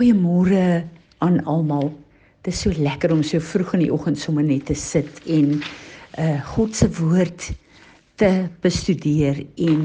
Goeiemôre aan almal. Dit is so lekker om so vroeg in die oggend sommer net te sit en uh God se woord te bestudeer en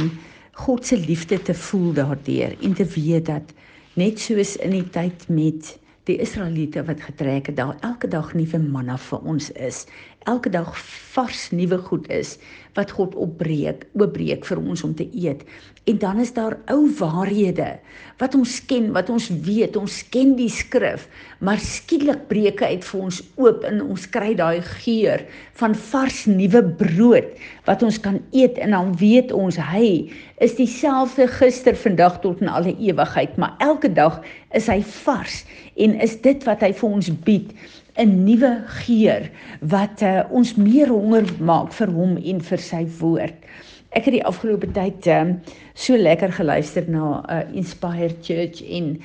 God se liefde te voel daardeur en te weet dat net soos in die tyd met die Israeliete wat getrek het daar elke dag nuwe manna vir ons is. Elke dag vars nuwe goed is wat God opbreek, oopbreek vir ons om te eet. En dan is daar ou waarhede wat ons ken, wat ons weet, ons ken die skrif, maar skielik breek hy uit vir ons oop en ons kry daai geur van vars nuwe brood wat ons kan eet en dan weet ons hy is dieselfde gister, vandag tot in alle ewigheid, maar elke dag is hy vars en is dit wat hy vir ons bied 'n nuwe geur wat uh, ons meer honger maak vir hom en vir sy woord. Ek het die afgelope tyd um, so lekker geluister na 'n uh, Inspired Church en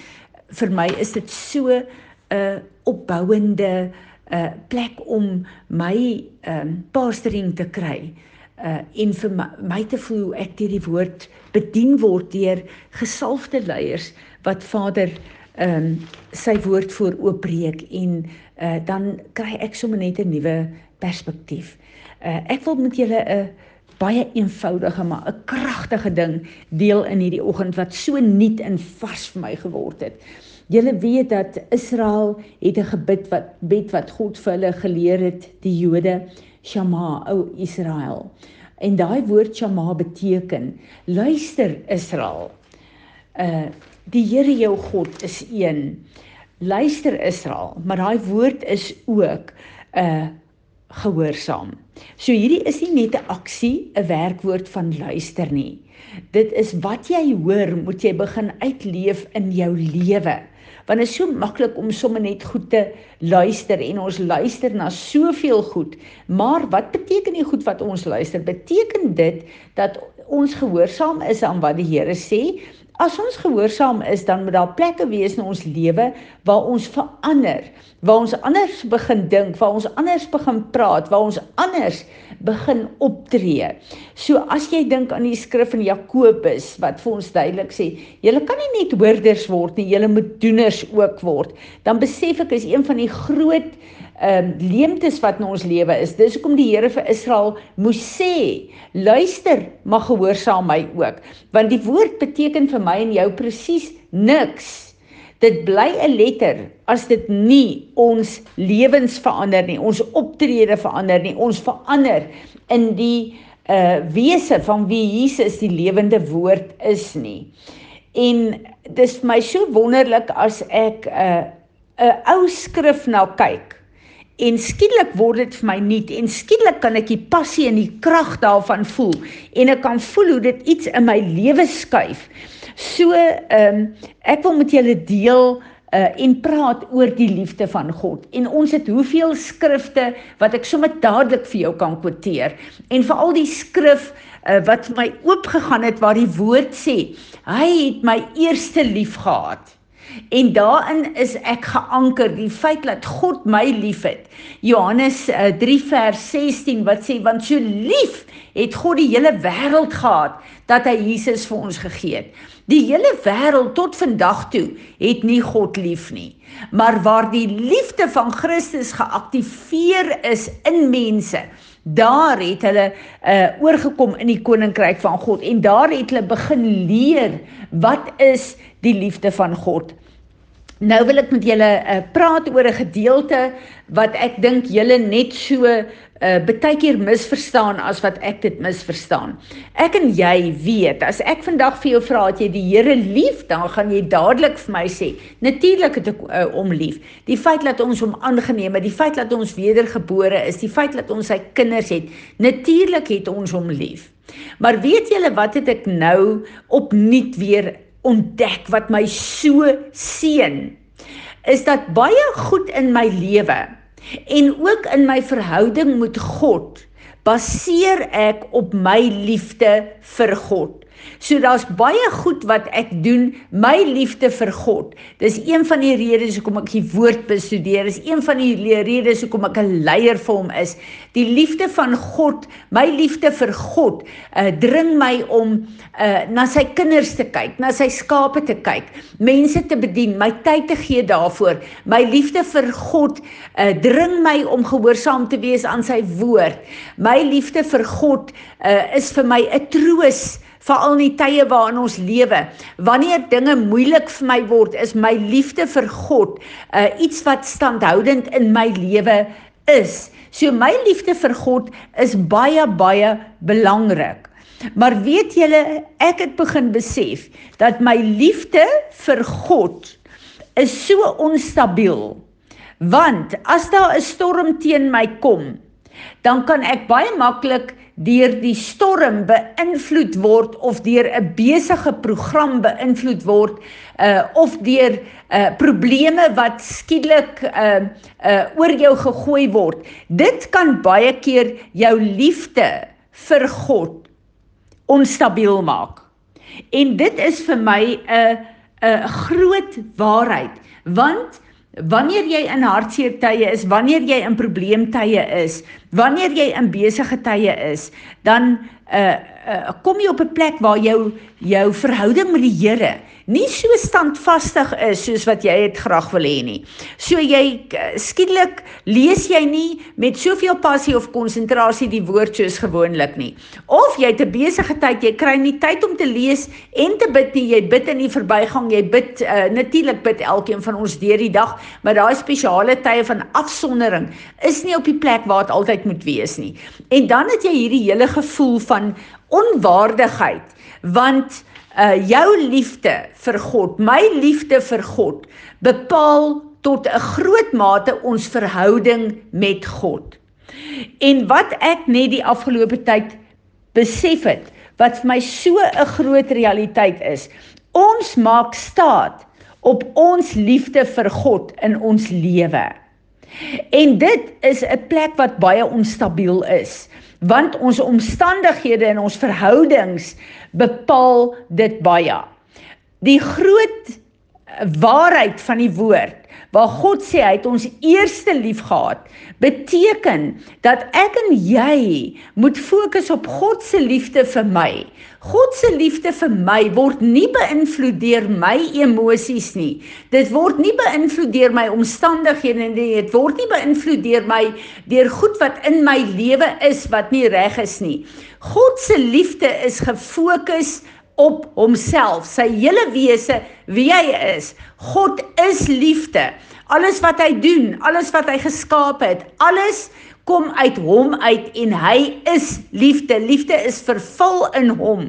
vir my is dit so 'n uh, opbouende 'n uh, plek om my um, pastoring te kry. Uh, en vir my, my te voel ek deur die woord bedien word deur gesalfde leiers wat Vader ehm um, sy woord voor oopbreek en uh, dan kry ek sommer net 'n nuwe perspektief. Uh, ek wil met julle 'n baie eenvoudige maar 'n kragtige ding deel in hierdie oggend wat so nuut en vars vir my geword het. Julle weet dat Israel het 'n gebed wat bid wat God vir hulle geleer het, die Jode, Shema, o Israel. En daai woord Shema beteken luister Israel. Uh Die Here jou God is een. Luister Israel, maar daai woord is ook 'n uh, gehoorsaam. So hierdie is nie net 'n aksie, 'n werkwoord van luister nie. Dit is wat jy hoor, moet jy begin uitleef in jou lewe. Want dit is so maklik om sommer net goed te luister en ons luister na soveel goed. Maar wat beteken die goed wat ons luister? Beteken dit dat ons gehoorsaam is aan wat die Here sê? As ons gehoorsaam is, dan moet daar plekke wees in ons lewe waar ons verander, waar ons anders begin dink, waar ons anders begin praat, waar ons anders begin optree. So as jy dink aan die skrif in Jakobus wat vir ons duidelik sê, julle kan nie net hoorders word nie, julle moet doeners ook word. Dan besef ek is een van die groot ehm um, leemtes wat in ons lewe is. Dis hoekom die Here vir Israel moes sê, luister, maar gehoorsaam my ook. Want die woord beteken vir my en jou presies niks. Dit bly 'n letter as dit nie ons lewens verander nie, ons optrede verander nie, ons verander in die uh wese van wie Jesus die lewende woord is nie. En dis my so wonderlik as ek 'n uh, 'n ou skrif na kyk en skielik word dit vir my nuut en skielik kan ek die passie en die krag daarvan voel en ek kan voel hoe dit iets in my lewe skuif. So ehm um, ek wil met julle deel uh en praat oor die liefde van God. En ons het hoeveel skrifte wat ek sommer dadelik vir jou kan kwoteer. En veral die skrif uh wat my oopgegaan het waar die woord sê, hy het my eerste lief gehad. En daarin is ek geanker die feit dat God my liefhet. Johannes uh, 3 vers 16 wat sê want so lief het God die hele wêreld gehad dat hy Jesus vir ons gegee het. Die hele wêreld tot vandag toe het nie God lief nie. Maar waar die liefde van Christus geaktiveer is in mense, daar het hulle uh oorgekom in die koninkryk van God en daar het hulle begin leer wat is die liefde van God. Nou wil ek met julle uh, praat oor 'n gedeelte wat ek dink julle net so uh, baie keer misverstaan as wat ek dit misverstaan. Ek en jy weet, as ek vandag vir jou vra dat jy die Here lief, dan gaan jy dadelik vir my sê, natuurlik het ek uh, om lief. Die feit dat ons hom aangeneem het, die feit dat ons wedergebore is, die feit dat ons sy kinders het, natuurlik het ons hom lief. Maar weet julle wat het ek nou opnuut weer ontdek wat my so seën is dat baie goed in my lewe en ook in my verhouding met God baseer ek op my liefde vir God. So daar's baie goed wat ek doen, my liefde vir God. Dis een van die redes hoekom ek die woord bestudeer. Dis een van die redes hoekom ek 'n leier vir hom is. Die liefde van God, my liefde vir God, uh dring my om uh na sy kinders te kyk, na sy skape te kyk, mense te bedien, my tyd te gee daarvoor. My liefde vir God uh dring my om gehoorsaam te wees aan sy woord. My liefde vir God uh is vir my 'n troos veral in die tye waarin ons lewe. Wanneer dinge moeilik vir my word, is my liefde vir God uh iets wat standhoudend in my lewe is. So my liefde vir God is baie baie belangrik. Maar weet julle, ek het begin besef dat my liefde vir God is so onstabiel. Want as daar 'n storm teen my kom, dan kan ek baie maklik deur die storm beïnvloed word of deur 'n besige program beïnvloed word uh of deur uh probleme wat skielik uh uh oor jou gegooi word. Dit kan baie keer jou liefde vir God onstabiel maak. En dit is vir my 'n 'n groot waarheid want Wanneer jy in hartseer tye is, wanneer jy in probleemtye is, wanneer jy in besige tye is, dan uh, uh kom jy op 'n plek waar jou jou verhouding met die Here nie so standvastig is soos wat jy dit graag wil hê nie. So jy uh, skielik lees jy nie met soveel passie of konsentrasie die woord soos gewoonlik nie. Of jy het 'n besige tyd, jy kry nie tyd om te lees en te bid nie. Jy bid in die verbygang, jy bid uh, natuurlik bid elkeen van ons deur die dag, maar daai spesiale tye van afsondering is nie op die plek waar dit altyd moet wees nie. En dan het jy hierdie hele gevoel van onwaardigheid want uh jou liefde vir God, my liefde vir God bepaal tot 'n groot mate ons verhouding met God. En wat ek net die afgelope tyd besef het, wat vir my so 'n groot realiteit is, ons maak staat op ons liefde vir God in ons lewe. En dit is 'n plek wat baie onstabiel is want ons omstandighede en ons verhoudings bepaal dit baie. Die groot waarheid van die woord waar God sê hy het ons eerste lief gehad, beteken dat ek en jy moet fokus op God se liefde vir my. God se liefde vir my word nie beïnvloed deur my emosies nie. Dit word nie beïnvloed deur my omstandighede nie. Dit word nie beïnvloed deur my deur goed wat in my lewe is wat nie reg is nie. God se liefde is gefokus homself, sy hele wese, wie hy is. God is liefde. Alles wat hy doen, alles wat hy geskaap het, alles kom uit hom uit en hy is liefde. Liefde is vervul in hom.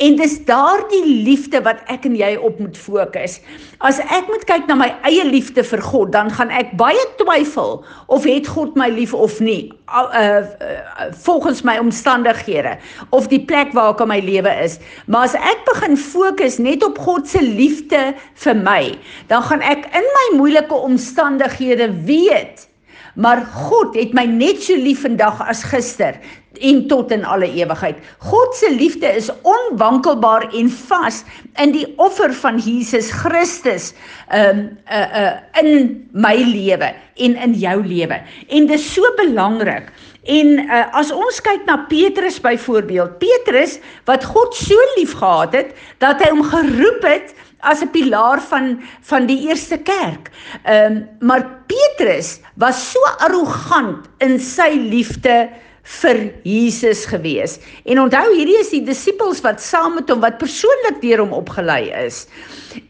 En dis daardie liefde wat ek en jy op moet fokus. As ek moet kyk na my eie liefde vir God, dan gaan ek baie twyfel of het God my lief of nie. Uh, uh volgens my omstandighede of die plek waar ek in my lewe is. Maar as ek begin fokus net op God se liefde vir my, dan gaan ek in my moeilike omstandighede weet maar God het my net so lief vandag as gister en tot in alle ewigheid. God se liefde is onwankelbaar en vas in die offer van Jesus Christus um uh uh in my lewe en in jou lewe. En dis so belangrik. En uh, as ons kyk na Petrus byvoorbeeld, Petrus wat God so lief gehad het dat hy hom geroep het as 'n pilaar van van die eerste kerk. Ehm um, maar Petrus was so arrogant in sy liefde vir Jesus gewees. En onthou hierdie is die disippels wat saam met hom wat persoonlik deur hom opgelei is.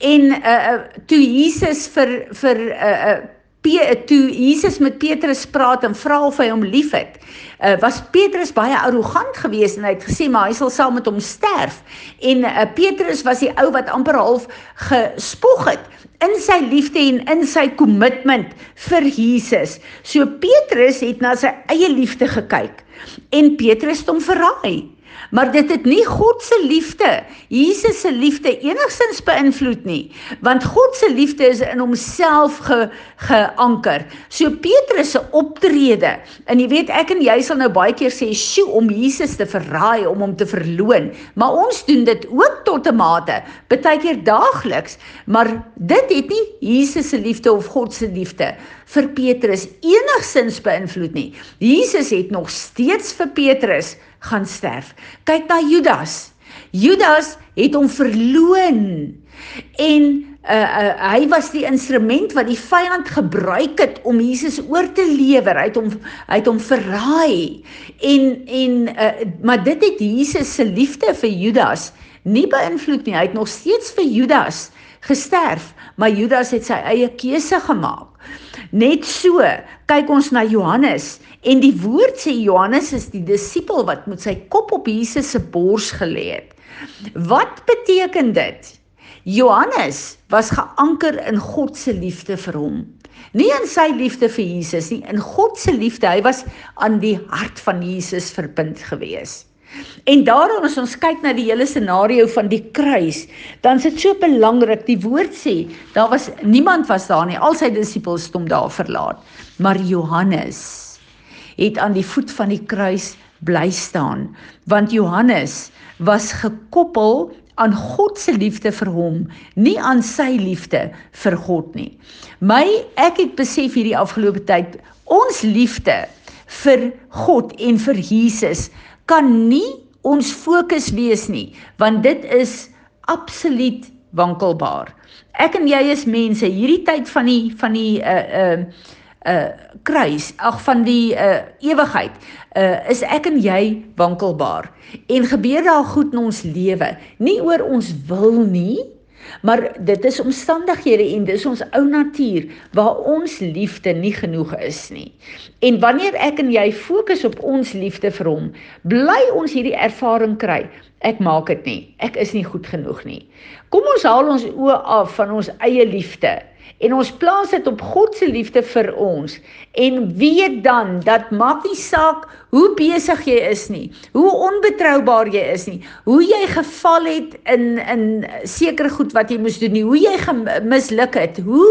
En uh toe Jesus vir vir uh toe Jesus met Petrus praat en vra of hy hom liefhet, uh, was Petrus baie arrogant geweest en hy het gesê maar hy sal saam met hom sterf. En uh, Petrus was die ou wat amper half gespoeg het in sy liefde en in sy kommitment vir Jesus. So Petrus het na sy eie liefde gekyk en Petrus het hom verraai. Maar dit het nie God se liefde, Jesus se liefde enigsins beïnvloed nie, want God se liefde is in homself ge, geanker. So Petrus se optrede, en jy weet ek en jy sal nou baie keer sê, "Sjoe, om Jesus te verraai, om hom te verloon." Maar ons doen dit ook tot 'n mate, baie keer daagliks, maar dit het nie Jesus se liefde of God se liefde vir Petrus enigsins beïnvloed nie. Jesus het nog steeds vir Petrus gaan sterf. Kyk na Judas. Judas het hom verloon en uh, uh, hy was die instrument wat die vyand gebruik het om Jesus oor te lewer. Hy het hom hy het hom verraai. En en uh, maar dit het Jesus se liefde vir Judas nie beïnvloed nie. Hy het nog steeds vir Judas gesterf, maar Judas het sy eie keuse gemaak. Net so, kyk ons na Johannes en die woord sê Johannes is die disipel wat met sy kop op Jesus se bors gelê het. Wat beteken dit? Johannes was geanker in God se liefde vir hom. Nie in sy liefde vir Jesus nie, in God se liefde. Hy was aan die hart van Jesus verbind geweest. En daarom as ons kyk na die hele scenario van die kruis, dan is dit so belangrik. Die woord sê, daar was niemand was daar nie. Al sy disippels het hom daar verlaat. Maar Johannes het aan die voet van die kruis bly staan, want Johannes was gekoppel aan God se liefde vir hom, nie aan sy liefde vir God nie. My ek het besef hierdie afgelope tyd ons liefde vir God en vir Jesus kan nie ons fokus wees nie, want dit is absoluut wankelbaar. Ek en jy is mense, hierdie tyd van die van die uh uh uh kruis, ag van die uh ewigheid, uh is ek en jy wankelbaar. En gebeur daar goed in ons lewe, nie oor ons wil nie, Maar dit is omstandighede en dis ons ou natuur waar ons liefde nie genoeg is nie. En wanneer ek en jy fokus op ons liefde vir hom, bly ons hierdie ervaring kry. Ek maak dit nie. Ek is nie goed genoeg nie. Kom ons haal ons oë af van ons eie liefde en ons plaas dit op God se liefde vir ons en weet dan dat maak nie saak hoe besig jy is nie, hoe onbetroubaar jy is nie, hoe jy geval het in in sekere goed wat jy moes doen nie, hoe jy misluk het, hoe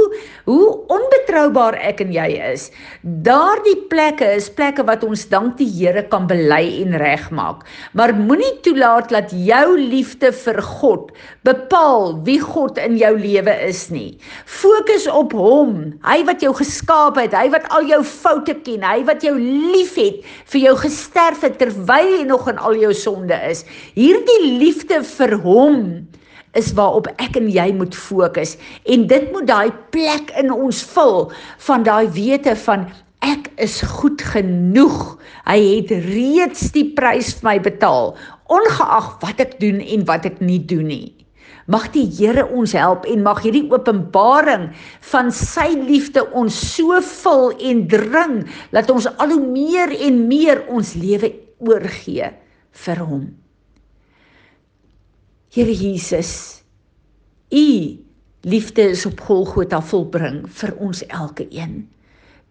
hoe onbetroubaar ek en jy is. Daardie plekke is plekke wat ons dank die Here kan bely en regmaak. Maar moenie toelaat dat jou liefde vir God bepaal wie God in jou lewe is nie. Fokus op hom, hy wat jou geskaap het, hy wat al jou foute ken, hy wat jou liefhet vir jou gesterf het terwyl jy nog in al jou sonde is. Hierdie liefde vir hom is waarop ek en jy moet fokus en dit moet daai plek in ons vul van daai wete van ek is goed genoeg. Hy het reeds die prys vir my betaal ongeag wat ek doen en wat ek nie doen nie. Mag die Here ons help en mag hierdie openbaring van sy liefde ons so vul en dring dat ons al hoe meer en meer ons lewe oorgee vir hom. Here Jesus, u liefde is op Golgotha volbring vir ons elke een.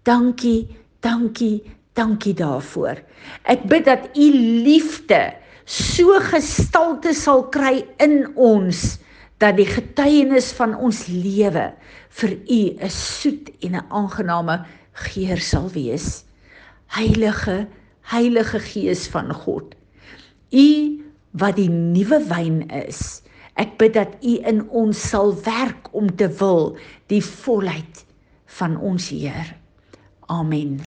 Dankie, dankie, dankie daarvoor. Ek bid dat u liefde so gestalte sal kry in ons dat die getuienis van ons lewe vir u 'n soet en 'n aangename geur sal wees. Heilige, Heilige Gees van God. U wat die nuwe wyn is. Ek bid dat u in ons sal werk om te wil die volheid van ons Heer. Amen.